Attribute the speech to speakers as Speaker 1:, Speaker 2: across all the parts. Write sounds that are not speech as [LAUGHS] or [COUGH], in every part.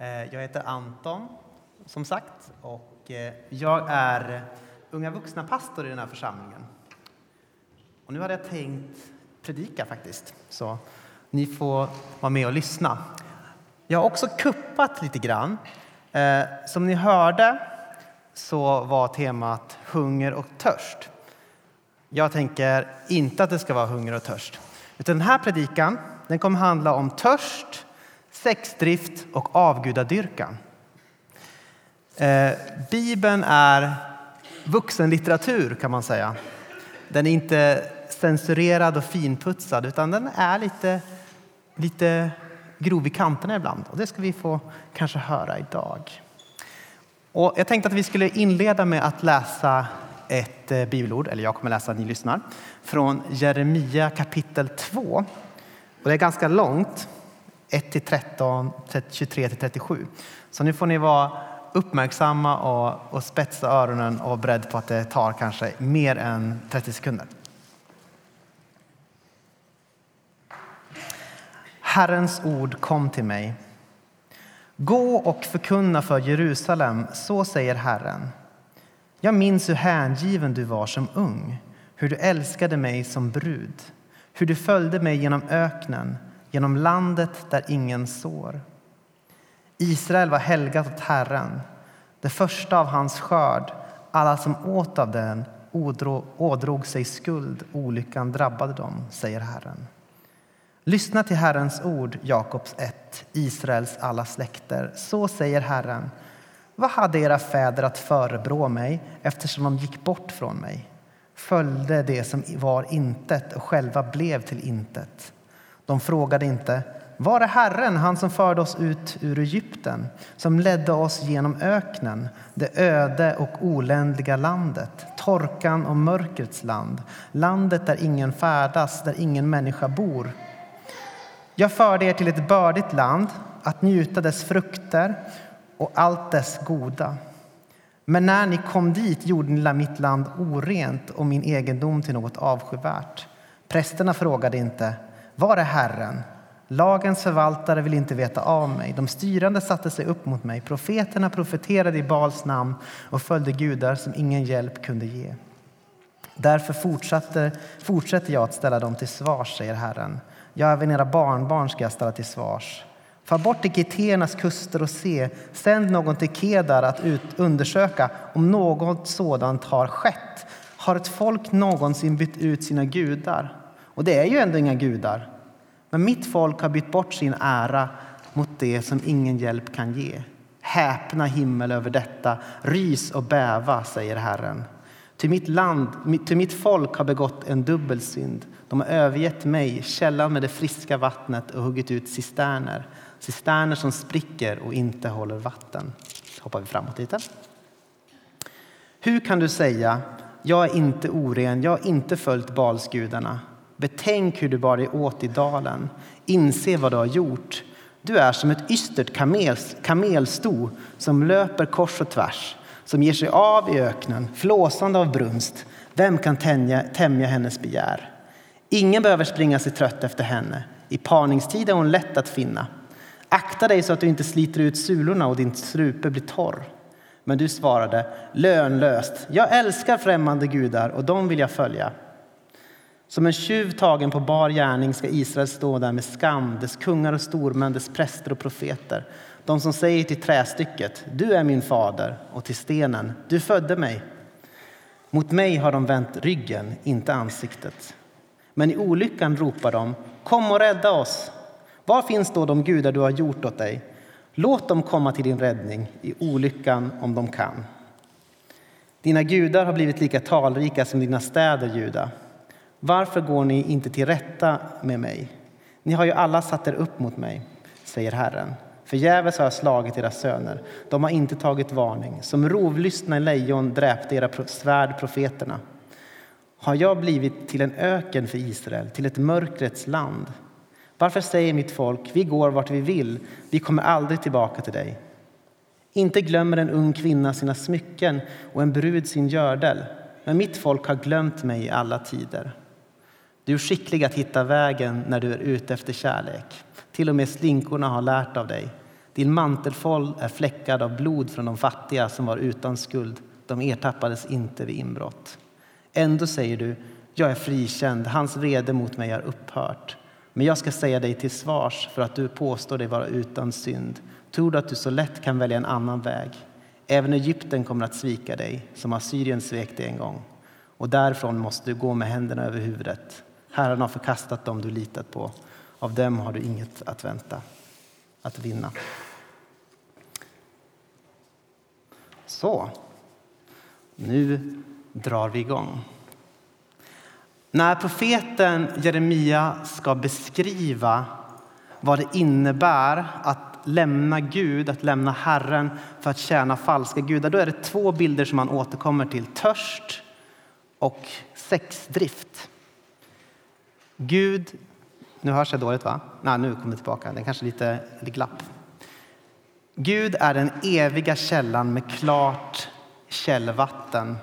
Speaker 1: Eh, jag heter Anton, som sagt, och eh, jag är unga vuxna-pastor i den här församlingen. Och nu hade jag tänkt predika faktiskt, så ni får vara med och lyssna. Jag har också kuppat lite grann. Eh, som ni hörde så var temat hunger och törst. Jag tänker inte att det ska vara hunger och törst. Utan den här predikan den kommer handla om törst, sexdrift och avgudadyrkan. Eh, Bibeln är vuxenlitteratur kan man säga. Den är inte censurerad och finputsad utan den är lite, lite grov i kanterna ibland. Och det ska vi få kanske höra idag. Och jag tänkte att vi skulle inleda med att läsa ett eh, bibelord, eller jag kommer läsa, ni lyssnar, från Jeremia kapitel 2. Och det är ganska långt, 1-13, 23-37. Så nu får ni vara uppmärksamma och, och spetsa öronen och vara beredd på att det tar kanske mer än 30 sekunder. Herrens ord kom till mig. Gå och förkunna för Jerusalem, så säger Herren. Jag minns hur hängiven du var som ung, hur du älskade mig som brud, hur du följde mig genom öknen, genom landet där ingen sår. Israel var helgat åt Herren, det första av hans skörd. Alla som åt av den ådrog sig skuld, olyckan drabbade dem, säger Herren. Lyssna till Herrens ord, Jakobs ett, Israels alla släkter. Så säger Herren. Vad hade era fäder att förebrå mig eftersom de gick bort från mig? Följde det som var intet och själva blev till intet. De frågade inte var är Herren, han som förde oss ut ur Egypten, som ledde oss genom öknen, det öde och oländiga landet, torkan och mörkrets land, landet där ingen färdas, där ingen människa bor? Jag förde er till ett bördigt land, att njuta dess frukter och allt dess goda. Men när ni kom dit gjorde ni mitt land orent och min egendom till något avskyvärt. Prästerna frågade inte, var är Herren? Lagens förvaltare vill inte veta av mig. De styrande satte sig upp mot mig. Profeterna profeterade i Bals namn och följde gudar som ingen hjälp kunde ge. Därför fortsatte, fortsätter jag att ställa dem till svars, säger Herren. Ja, även era barnbarn ska jag ställa till svars. Far bort till Kiternas kuster och se. Sänd någon till Kedar att ut, undersöka om något sådant har skett. Har ett folk någonsin bytt ut sina gudar? Och det är ju ändå inga gudar. Men mitt folk har bytt bort sin ära mot det som ingen hjälp kan ge. Häpna himmel över detta, rys och bäva, säger Herren. Till mitt land, till mitt folk har begått en dubbel synd. De har övergett mig, källan med det friska vattnet och huggit ut cisterner. Cisterner som spricker och inte håller vatten. Så hoppar vi framåt lite. Hur kan du säga, jag är inte oren, jag har inte följt balsgudarna. Betänk hur du bar dig åt i dalen. Inse vad du har gjort. Du är som ett ystert kamels, kamelsto som löper kors och tvärs, som ger sig av i öknen, flåsande av brunst. Vem kan tänja, tämja hennes begär? Ingen behöver springa sig trött efter henne. I parningstid är hon lätt att finna. Akta dig så att du inte sliter ut sulorna och din strupe blir torr. Men du svarade lönlöst. Jag älskar främmande gudar och dem vill jag följa. Som en tjuv tagen på bar gärning ska Israel stå där med skam, dess kungar och stormän, dess präster och profeter. De som säger till trästycket, du är min fader, och till stenen, du födde mig. Mot mig har de vänt ryggen, inte ansiktet. Men i olyckan ropar de, kom och rädda oss. Var finns då de gudar du har gjort åt dig? Låt dem komma till din räddning i olyckan om de kan. Dina gudar har blivit lika talrika som dina städer, Juda. Varför går ni inte till rätta med mig? Ni har ju alla satt er upp mot mig, säger Herren. Förgäves har jag slagit era söner. De har inte tagit varning. Som rovlystna lejon dräpte era svärd profeterna. Har jag blivit till en öken för Israel, till ett mörkrets land? Varför säger mitt folk, vi går vart vi vill, vi kommer aldrig tillbaka till dig? Inte glömmer en ung kvinna sina smycken och en brud sin gördel, men mitt folk har glömt mig i alla tider. Du är skicklig att hitta vägen när du är ute efter kärlek. Till och med slinkorna har lärt av dig. Din mantelfåll är fläckad av blod från de fattiga som var utan skuld. De ertappades inte vid inbrott. Ändå säger du, jag är frikänd, hans vrede mot mig har upphört. Men jag ska säga dig till svars för att du påstår dig vara utan synd. Tror du att du så lätt kan välja en annan väg? Även Egypten kommer att svika dig, som Assyrien svek dig en gång. Och därifrån måste du gå med händerna över huvudet. Herren har förkastat dem du litat på. Av dem har du inget att vänta, att vinna. Så, nu drar vi igång. När profeten Jeremia ska beskriva vad det innebär att lämna Gud, att lämna Herren för att tjäna falska gudar, då är det två bilder som han återkommer till. Törst och sexdrift. Gud, nu hörs jag dåligt va? Nej, nu kommer det tillbaka, den kanske lite, lite glapp. Gud är den eviga källan med klart källvatten.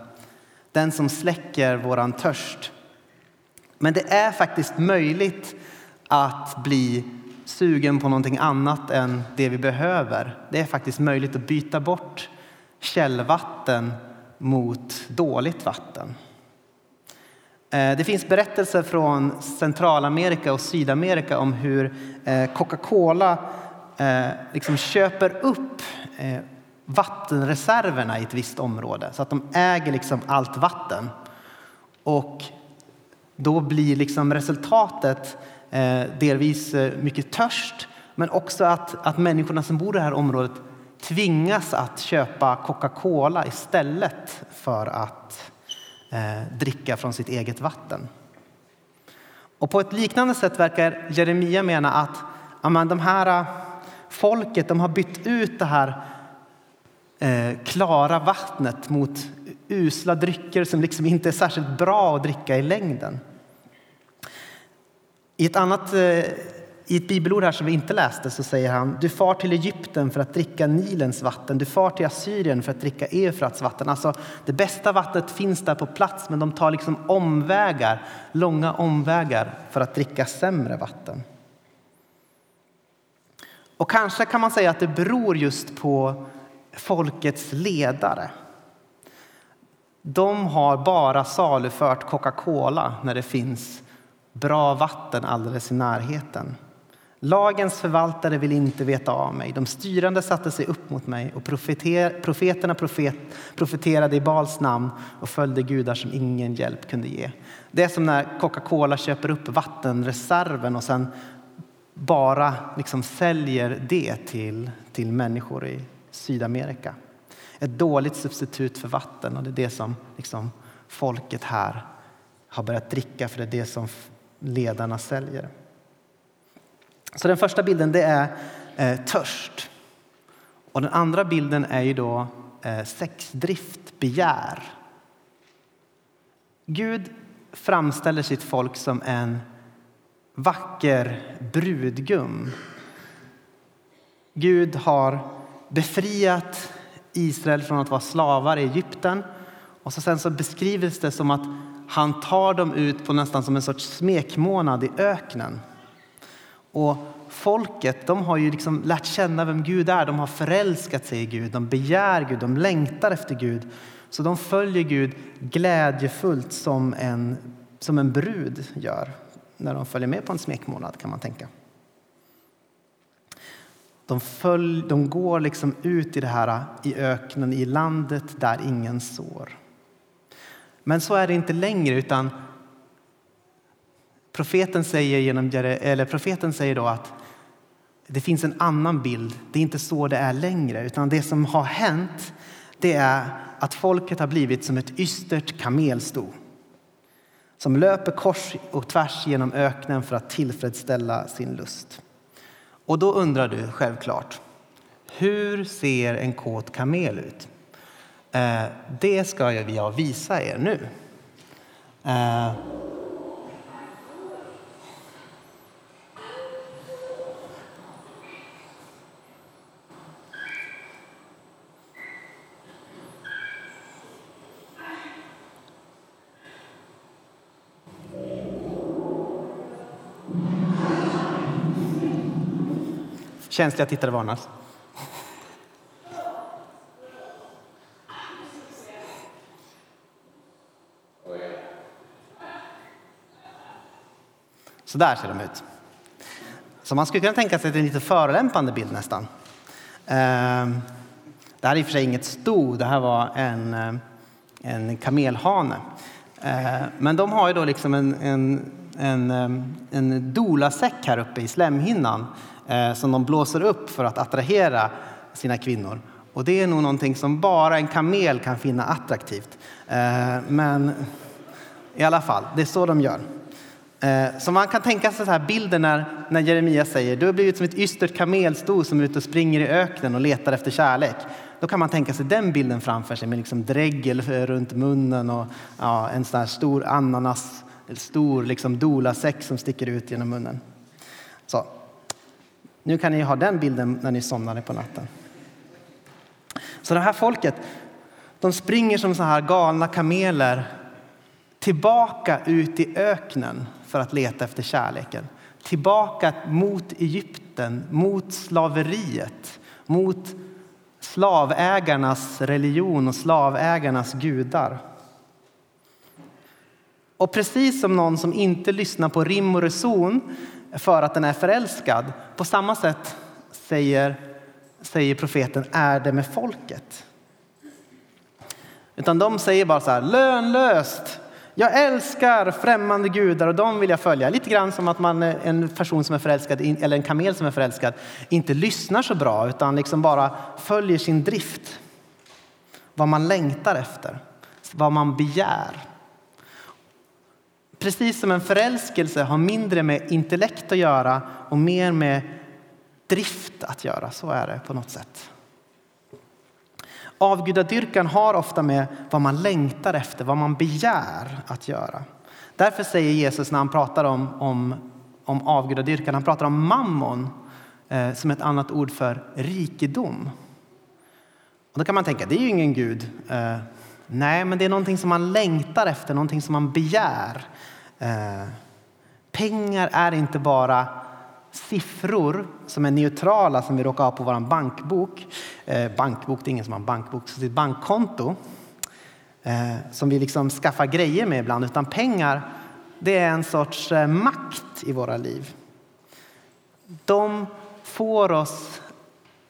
Speaker 1: Den som släcker våran törst. Men det är faktiskt möjligt att bli sugen på någonting annat än det vi behöver. Det är faktiskt möjligt att byta bort källvatten mot dåligt vatten. Eh, det finns berättelser från Centralamerika och Sydamerika om hur eh, Coca-Cola eh, liksom köper upp vattenreserverna i ett visst område så att de äger liksom allt vatten. Och då blir liksom resultatet delvis mycket törst men också att, att människorna som bor i det här området tvingas att köpa Coca-Cola istället för att eh, Eh, dricka från sitt eget vatten. Och på ett liknande sätt verkar Jeremia mena att amen, de här eh, folket de har bytt ut det här eh, klara vattnet mot usla drycker som liksom inte är särskilt bra att dricka i längden. I ett annat eh, i ett bibelord här som vi inte läste så säger han du far till Egypten för att dricka Nilens vatten, du far till Assyrien för att dricka Eufrats vatten. Alltså, det bästa vattnet finns där på plats men de tar liksom omvägar, långa omvägar för att dricka sämre vatten. Och kanske kan man säga att det beror just på folkets ledare. De har bara salufört Coca-Cola när det finns bra vatten alldeles i närheten. Lagens förvaltare vill inte veta av mig. De styrande satte sig upp mot mig och profeter, profeterna profet, profeterade i Bals namn och följde gudar som ingen hjälp kunde ge. Det är som när Coca-Cola köper upp vattenreserven och sen bara liksom säljer det till, till människor i Sydamerika. Ett dåligt substitut för vatten och det är det som liksom folket här har börjat dricka för det är det som ledarna säljer. Så den första bilden det är eh, törst. Och den andra bilden är ju då eh, sexdrift, begär. Gud framställer sitt folk som en vacker brudgum. Gud har befriat Israel från att vara slavar i Egypten. Och så sen så beskrivs det som att han tar dem ut på nästan som en sorts smekmånad i öknen. Och folket de har ju liksom lärt känna vem Gud är. De har förälskat sig i Gud, de begär Gud, de längtar efter Gud. Så de följer Gud glädjefullt som en, som en brud gör när de följer med på en smekmånad kan man tänka. De, följ, de går liksom ut i det här i öknen, i landet där ingen sår. Men så är det inte längre, utan Profeten säger, genom, eller profeten säger då att det finns en annan bild. Det är inte så det är längre, utan det som har hänt det är att folket har blivit som ett ystert kamelsto som löper kors och tvärs genom öknen för att tillfredsställa sin lust. Och då undrar du självklart, hur ser en kåt kamel ut? Eh, det ska jag visa er nu. Eh, Känsliga tittare varnas. Så där ser de ut. Så man skulle kunna tänka sig att det är en lite förolämpande bild nästan. Ehm, det här är i och för sig inget sto, det här var en, eh, en kamelhane. Ehm, men de har ju då liksom en, en, en, ehm, en dolasäck här uppe i slemhinnan Eh, som de blåser upp för att attrahera sina kvinnor. Och det är nog någonting som bara en kamel kan finna attraktivt. Eh, men i alla fall, det är så de gör. Eh, så man kan tänka sig så här bilden när, när Jeremia säger du har blivit som ett ystert kamelsto som är ute och springer i öknen och letar efter kärlek. Då kan man tänka sig den bilden framför sig med liksom dregel runt munnen och ja, en sån här stor ananas, en stor liksom dolasäck som sticker ut genom munnen. Så. Nu kan ni ha den bilden när ni somnade på natten. Så det här folket, de springer som så här galna kameler tillbaka ut i öknen för att leta efter kärleken. Tillbaka mot Egypten, mot slaveriet, mot slavägarnas religion och slavägarnas gudar. Och precis som någon som inte lyssnar på rim och reson för att den är förälskad, på samma sätt säger, säger profeten är det med folket. Utan de säger bara så här, lönlöst, jag älskar främmande gudar och de vill jag följa. Lite grann som att man, en person som är förälskad, eller en kamel som är förälskad, inte lyssnar så bra utan liksom bara följer sin drift. Vad man längtar efter, vad man begär. Precis som en förälskelse har mindre med intellekt att göra och mer med drift att göra. Så är det på något sätt. Avgudadyrkan har ofta med vad man längtar efter, vad man begär att göra. Därför säger Jesus när han pratar om, om, om avgudadyrkan, han pratar om mammon eh, som ett annat ord för rikedom. Och då kan man tänka, det är ju ingen gud. Eh, nej, men det är någonting som man längtar efter, någonting som man begär. Eh, pengar är inte bara siffror som är neutrala som vi råkar ha på vår bankbok. Eh, bankbok, det är ingen som har en bankbok, så det är ett bankkonto eh, som vi liksom skaffar grejer med ibland. Utan pengar, det är en sorts eh, makt i våra liv. De får oss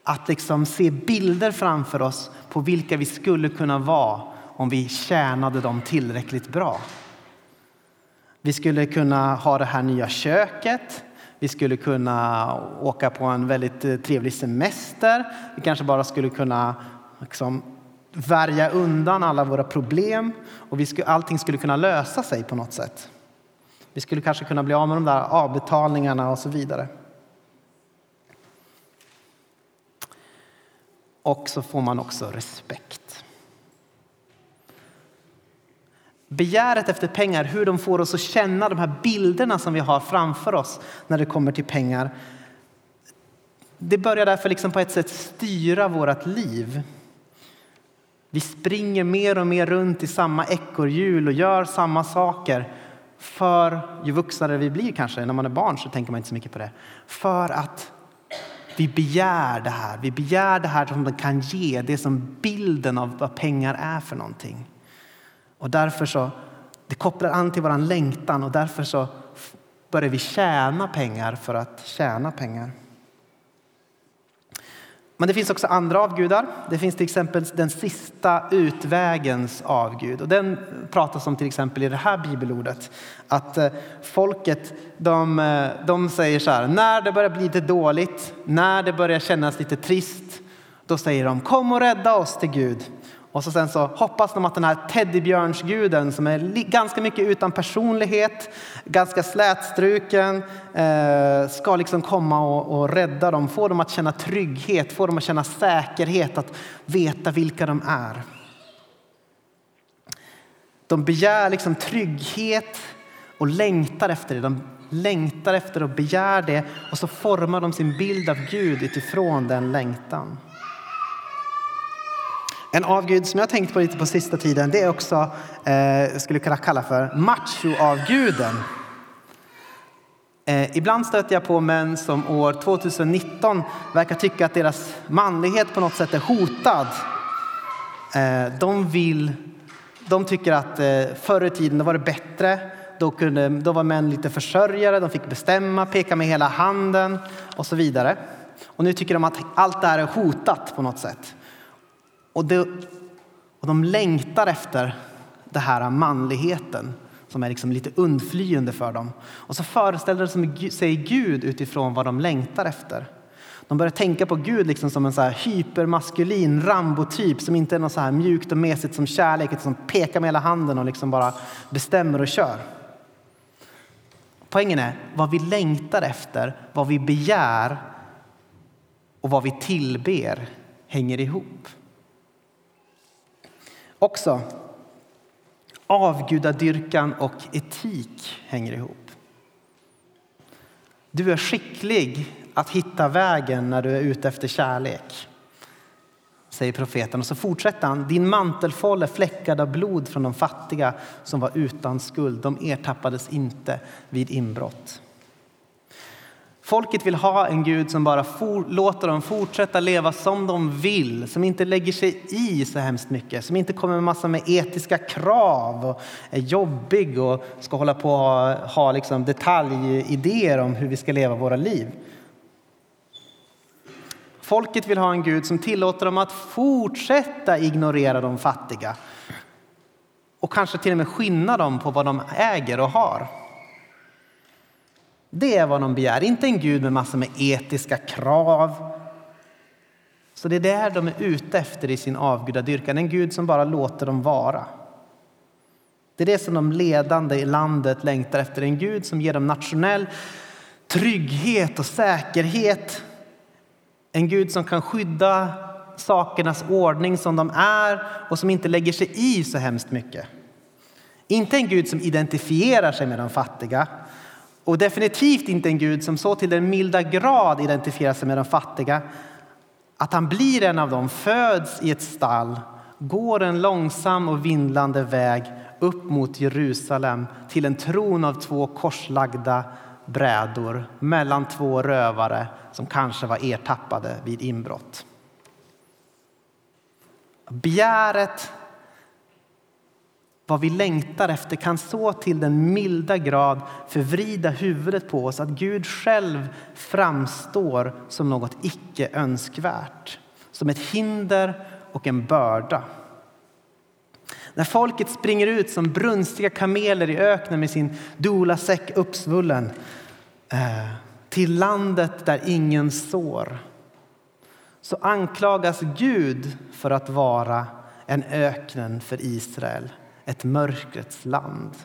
Speaker 1: att liksom se bilder framför oss på vilka vi skulle kunna vara om vi tjänade dem tillräckligt bra. Vi skulle kunna ha det här nya köket. Vi skulle kunna åka på en väldigt eh, trevlig semester. Vi kanske bara skulle kunna liksom, värja undan alla våra problem och vi skulle, allting skulle kunna lösa sig på något sätt. Vi skulle kanske kunna bli av med de där avbetalningarna och så vidare. Och så får man också respekt. Begäret efter pengar, hur de får oss att känna de här bilderna som vi har framför oss när det kommer till pengar. Det börjar därför liksom på ett sätt styra vårt liv. Vi springer mer och mer runt i samma ekorrhjul och gör samma saker. För ju vuxnare vi blir kanske, när man är barn så tänker man inte så mycket på det. För att vi begär det här. Vi begär det här som det kan ge, det som bilden av vad pengar är för någonting. Och därför så, det kopplar an till vår längtan och därför så börjar vi tjäna pengar för att tjäna pengar. Men det finns också andra avgudar. Det finns till exempel den sista utvägens avgud. Och den pratas om till exempel i det här bibelordet. Att eh, folket de, eh, de säger så här, när det börjar bli lite dåligt, när det börjar kännas lite trist, då säger de kom och rädda oss till Gud. Och så sen så hoppas de att den här teddybjörnsguden som är ganska mycket utan personlighet, ganska slätstruken, eh, ska liksom komma och, och rädda dem, få dem att känna trygghet, få dem att känna säkerhet, att veta vilka de är. De begär liksom trygghet och längtar efter det. De längtar efter och begär det och så formar de sin bild av Gud utifrån den längtan. En avgud som jag tänkt på lite på sista tiden det är också, eh, skulle kunna kalla för machoavguden. Eh, ibland stöter jag på män som år 2019 verkar tycka att deras manlighet på något sätt är hotad. Eh, de, vill, de tycker att eh, förr i tiden var det bättre Då, kunde, då var män lite försörjare, de fick bestämma, peka med hela handen och så vidare. Och nu tycker de att allt det här är hotat på något sätt. Och, det, och de längtar efter den här manligheten som är liksom lite undflyende för dem. Och så föreställer de sig Gud utifrån vad de längtar efter. De börjar tänka på Gud liksom som en så här hypermaskulin Rambo-typ som inte är något så här mjukt och mesigt som kärlek, som pekar med hela handen och liksom bara bestämmer och kör. Poängen är vad vi längtar efter, vad vi begär och vad vi tillber hänger ihop. Också avgudadyrkan och etik hänger ihop. Du är skicklig att hitta vägen när du är ute efter kärlek, säger profeten. Och så fortsätter han. Din mantelfåll är fläckad av blod från de fattiga som var utan skuld. De ertappades inte vid inbrott. Folket vill ha en Gud som bara for, låter dem fortsätta leva som de vill, som inte lägger sig i så hemskt mycket, som inte kommer med massor med etiska krav och är jobbig och ska hålla på och ha, ha liksom detaljidéer om hur vi ska leva våra liv. Folket vill ha en Gud som tillåter dem att fortsätta ignorera de fattiga och kanske till och med skinna dem på vad de äger och har. Det är vad de begär, inte en Gud med massor med etiska krav. Så det är det de är ute efter i sin avgudadyrkan, en Gud som bara låter dem vara. Det är det som de ledande i landet längtar efter, en Gud som ger dem nationell trygghet och säkerhet en Gud som kan skydda sakernas ordning som de är och som inte lägger sig i så hemskt mycket. Inte en Gud som identifierar sig med de fattiga och definitivt inte en Gud som så till den milda grad identifierar sig med de fattiga att han blir en av dem, föds i ett stall, går en långsam och vindlande väg upp mot Jerusalem till en tron av två korslagda brädor mellan två rövare som kanske var ertappade vid inbrott. Begäret, vad vi längtar efter, kan så till den milda grad förvrida huvudet på oss att Gud själv framstår som något icke önskvärt, som ett hinder och en börda. När folket springer ut som brunstiga kameler i öknen med sin dolasäck uppsvullen eh, till landet där ingen sår så anklagas Gud för att vara en öknen för Israel, ett mörkrets land.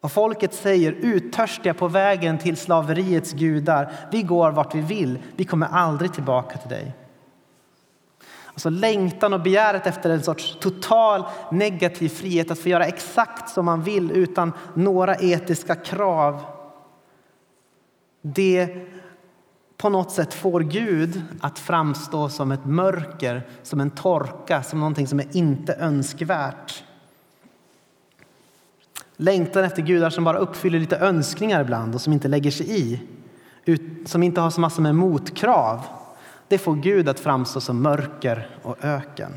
Speaker 1: Och folket säger uttörstiga på vägen till slaveriets gudar, vi går vart vi vill, vi kommer aldrig tillbaka till dig. Alltså längtan och begäret efter en sorts total negativ frihet att få göra exakt som man vill utan några etiska krav. Det på något sätt får Gud att framstå som ett mörker, som en torka, som någonting som är inte önskvärt. Längtan efter gudar som bara uppfyller lite önskningar ibland och som inte lägger sig i, som inte har så massor med motkrav det får Gud att framstå som mörker och öken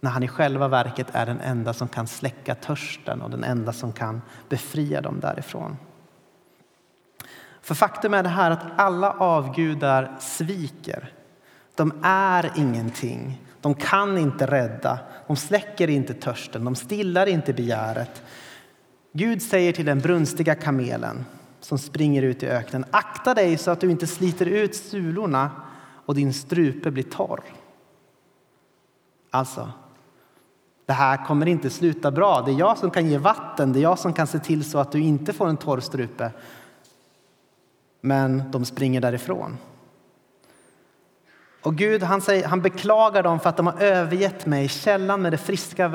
Speaker 1: när han i själva verket är den enda som kan släcka törsten och den enda som kan befria dem därifrån. För faktum är det här att alla avgudar sviker. De är ingenting. De kan inte rädda. De släcker inte törsten. De stillar inte begäret. Gud säger till den brunstiga kamelen som springer ut i öknen. Akta dig så att du inte sliter ut sulorna och din strupe blir torr. Alltså, det här kommer inte sluta bra. Det är jag som kan ge vatten, det är jag som kan se till så att du inte får en torr strupe. Men de springer därifrån. Och Gud han, säger, han beklagar dem för att de har övergett mig, källan med det friska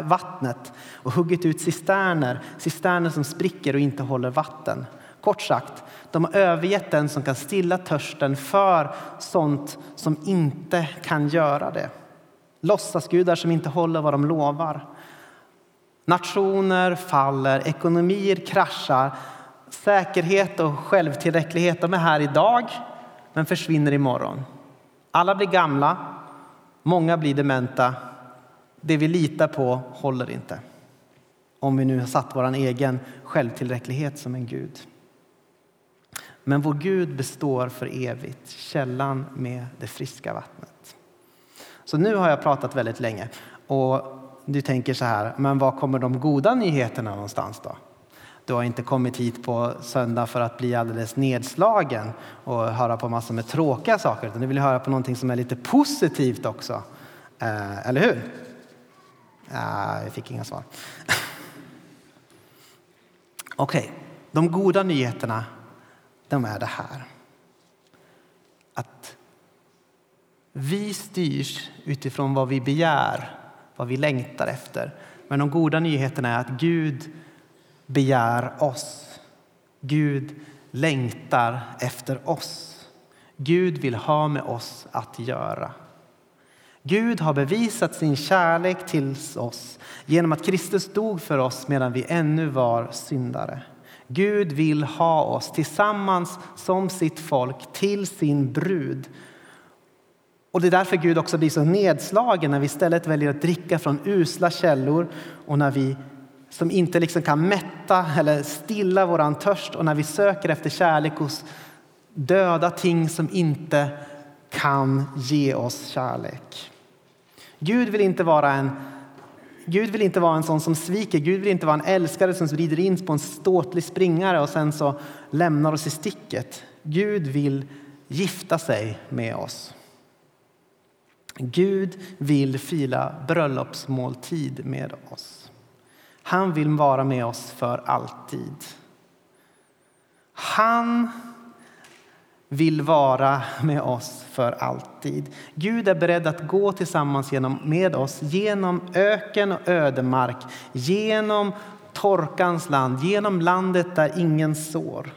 Speaker 1: vattnet och huggit ut cisterner, cisterner som spricker och inte håller vatten. Kort sagt, de har övergett den som kan stilla törsten för sånt som inte kan göra det. Låtsasgudar som inte håller vad de lovar. Nationer faller, ekonomier kraschar. Säkerhet och självtillräcklighet de är här idag, men försvinner imorgon. Alla blir gamla, många blir dementa. Det vi litar på håller inte. om vi nu har satt vår egen självtillräcklighet som en Gud. Men vår Gud består för evigt, källan med det friska vattnet. Så nu har jag pratat väldigt länge och du tänker så här, men var kommer de goda nyheterna någonstans då? Du har inte kommit hit på söndag för att bli alldeles nedslagen och höra på massor med tråkiga saker, utan du vill höra på någonting som är lite positivt också. Eh, eller hur? Eh, jag fick inga svar. [LAUGHS] Okej, okay. de goda nyheterna, de är det här. Att vi styrs utifrån vad vi begär, vad vi längtar efter. Men de goda nyheterna är att Gud begär oss. Gud längtar efter oss. Gud vill ha med oss att göra. Gud har bevisat sin kärlek till oss genom att Kristus dog för oss medan vi ännu var syndare. Gud vill ha oss tillsammans som sitt folk till sin brud. Och Det är därför Gud också blir så nedslagen när vi istället väljer att dricka från usla källor och när vi som inte liksom kan mätta eller stilla våran törst och när vi söker efter kärlek hos döda ting som inte kan ge oss kärlek. Gud vill inte vara en Gud vill inte vara en sån som sviker. Gud vill inte vara en älskare som rider in på en ståtlig springare och sen så lämnar oss i sticket. Gud vill gifta sig med oss. Gud vill fila bröllopsmåltid med oss. Han vill vara med oss för alltid. Han vill vara med oss för alltid. Gud är beredd att gå tillsammans genom, med oss genom öken och ödemark, genom torkans land, genom landet där ingen sår.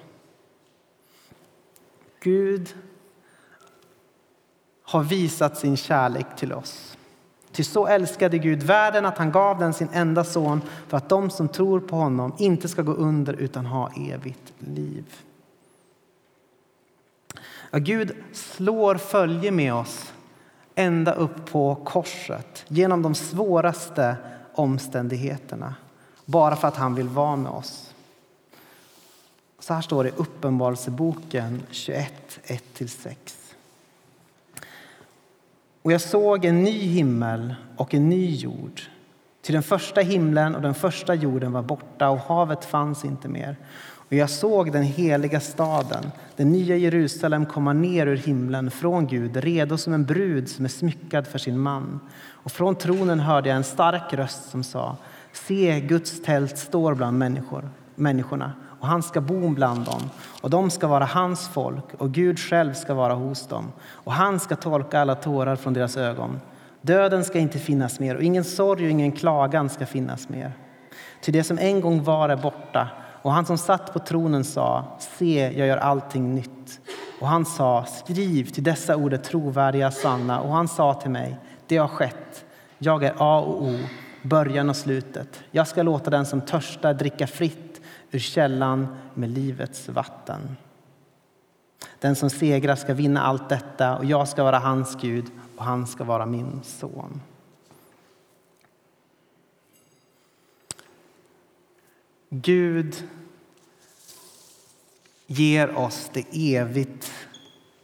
Speaker 1: Gud har visat sin kärlek till oss. Till så älskade Gud världen att han gav den sin enda son för att de som tror på honom inte ska gå under utan ha evigt liv. Ja, Gud slår följe med oss ända upp på korset genom de svåraste omständigheterna bara för att han vill vara med oss. Så här står det i Uppenbarelseboken 21, 1-6. Och jag såg en ny himmel och en ny jord. Till den första himlen och den första jorden var borta och havet fanns inte mer. Och jag såg den heliga staden, den nya Jerusalem, komma ner ur himlen från Gud, redo som en brud som är smyckad för sin man. Och från tronen hörde jag en stark röst som sa Se, Guds tält står bland människor, människorna och han ska bo bland dem och de ska vara hans folk och Gud själv ska vara hos dem och han ska tolka alla tårar från deras ögon. Döden ska inte finnas mer och ingen sorg och ingen klagan ska finnas mer. Till det som en gång var är borta och han som satt på tronen sa, se, jag gör allting nytt. Och han sa, skriv, till dessa ord är trovärdiga sanna. Och han sa till mig, det har skett. Jag är A och O, början och slutet. Jag ska låta den som törstar dricka fritt ur källan med livets vatten. Den som segrar ska vinna allt detta och jag ska vara hans Gud och han ska vara min son. Gud ger oss det evigt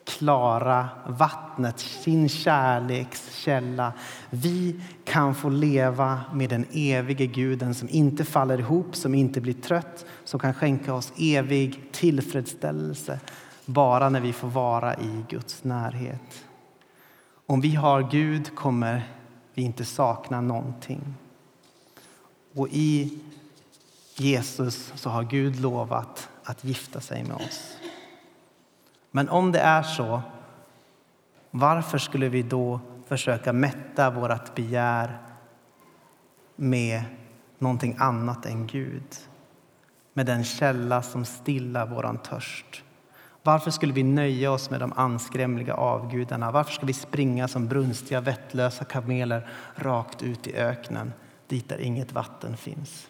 Speaker 1: klara vattnet, sin kärlekskälla. Vi kan få leva med den evige guden som inte faller ihop, som inte blir trött, som kan skänka oss evig tillfredsställelse bara när vi får vara i Guds närhet. Om vi har Gud kommer vi inte sakna någonting. Och i Jesus så har Gud lovat att gifta sig med oss. Men om det är så, varför skulle vi då försöka mätta vårt begär med någonting annat än Gud? Med den källa som stillar vår törst. Varför skulle vi nöja oss med de anskrämliga avgudarna? Varför ska vi springa som brunstiga, vettlösa kameler rakt ut i öknen dit där inget vatten finns?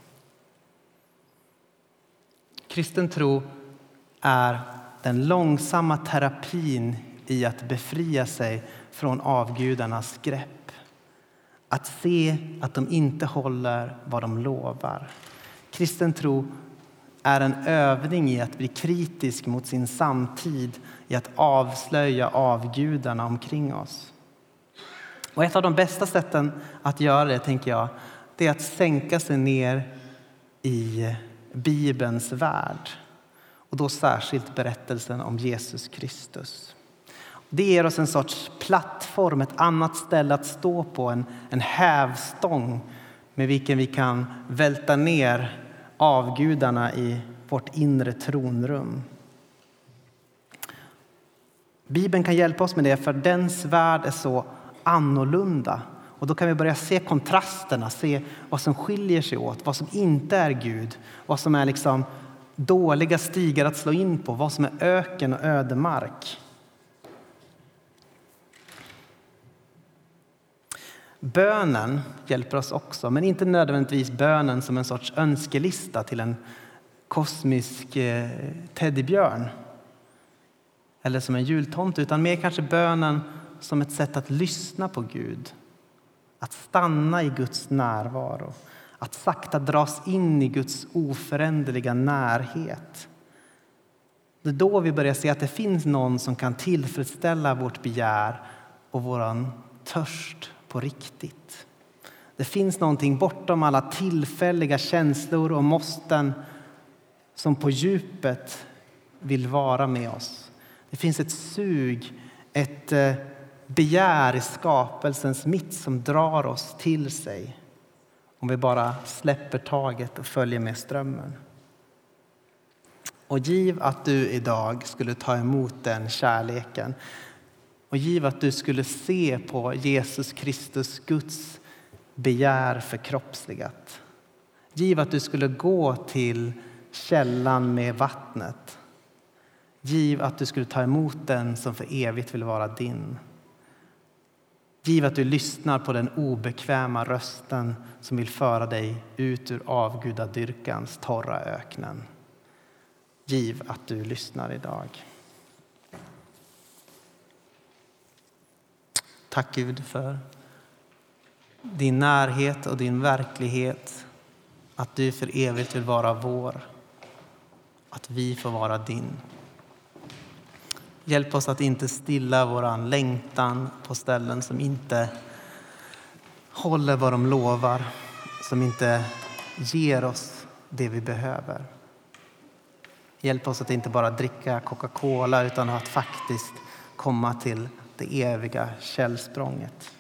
Speaker 1: Kristen tro är den långsamma terapin i att befria sig från avgudarnas grepp. Att se att de inte håller vad de lovar. Kristen tro är en övning i att bli kritisk mot sin samtid, i att avslöja avgudarna omkring oss. Och ett av de bästa sätten att göra det, tänker jag, det är att sänka sig ner i Bibelns värld. Och då särskilt berättelsen om Jesus Kristus. Det ger oss en sorts plattform, ett annat ställe att stå på, en, en hävstång med vilken vi kan välta ner avgudarna i vårt inre tronrum. Bibeln kan hjälpa oss med det, för dens värld är så annorlunda. Och då kan vi börja se kontrasterna, se vad som skiljer sig åt, vad som inte är Gud, vad som är liksom dåliga stigar att slå in på, vad som är öken och ödemark. Bönen hjälper oss också, men inte nödvändigtvis bönen som en sorts önskelista till en kosmisk eh, teddybjörn eller som en jultomte, utan mer kanske bönen som ett sätt att lyssna på Gud. Att stanna i Guds närvaro, att sakta dras in i Guds oföränderliga närhet. Det är då vi börjar se att det finns någon som kan tillfredsställa vårt begär och vår törst på riktigt. Det finns någonting bortom alla tillfälliga känslor och måsten som på djupet vill vara med oss. Det finns ett sug, ett eh, begär i skapelsens mitt som drar oss till sig om vi bara släpper taget och följer med strömmen. Och giv att du idag skulle ta emot den kärleken och giv att du skulle se på Jesus Kristus, Guds begär förkroppsligat. Giv att du skulle gå till källan med vattnet. Giv att du skulle ta emot den som för evigt vill vara din. Giv att du lyssnar på den obekväma rösten som vill föra dig ut ur avgudadyrkans torra öknen. Giv att du lyssnar idag. Tack Gud för din närhet och din verklighet. Att du för evigt vill vara vår. Att vi får vara din. Hjälp oss att inte stilla vår längtan på ställen som inte håller vad de lovar, som inte ger oss det vi behöver. Hjälp oss att inte bara dricka Coca-Cola utan att faktiskt komma till det eviga källsprånget.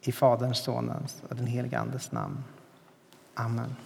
Speaker 1: I Faderns, Sonens och den helige Andes namn. Amen.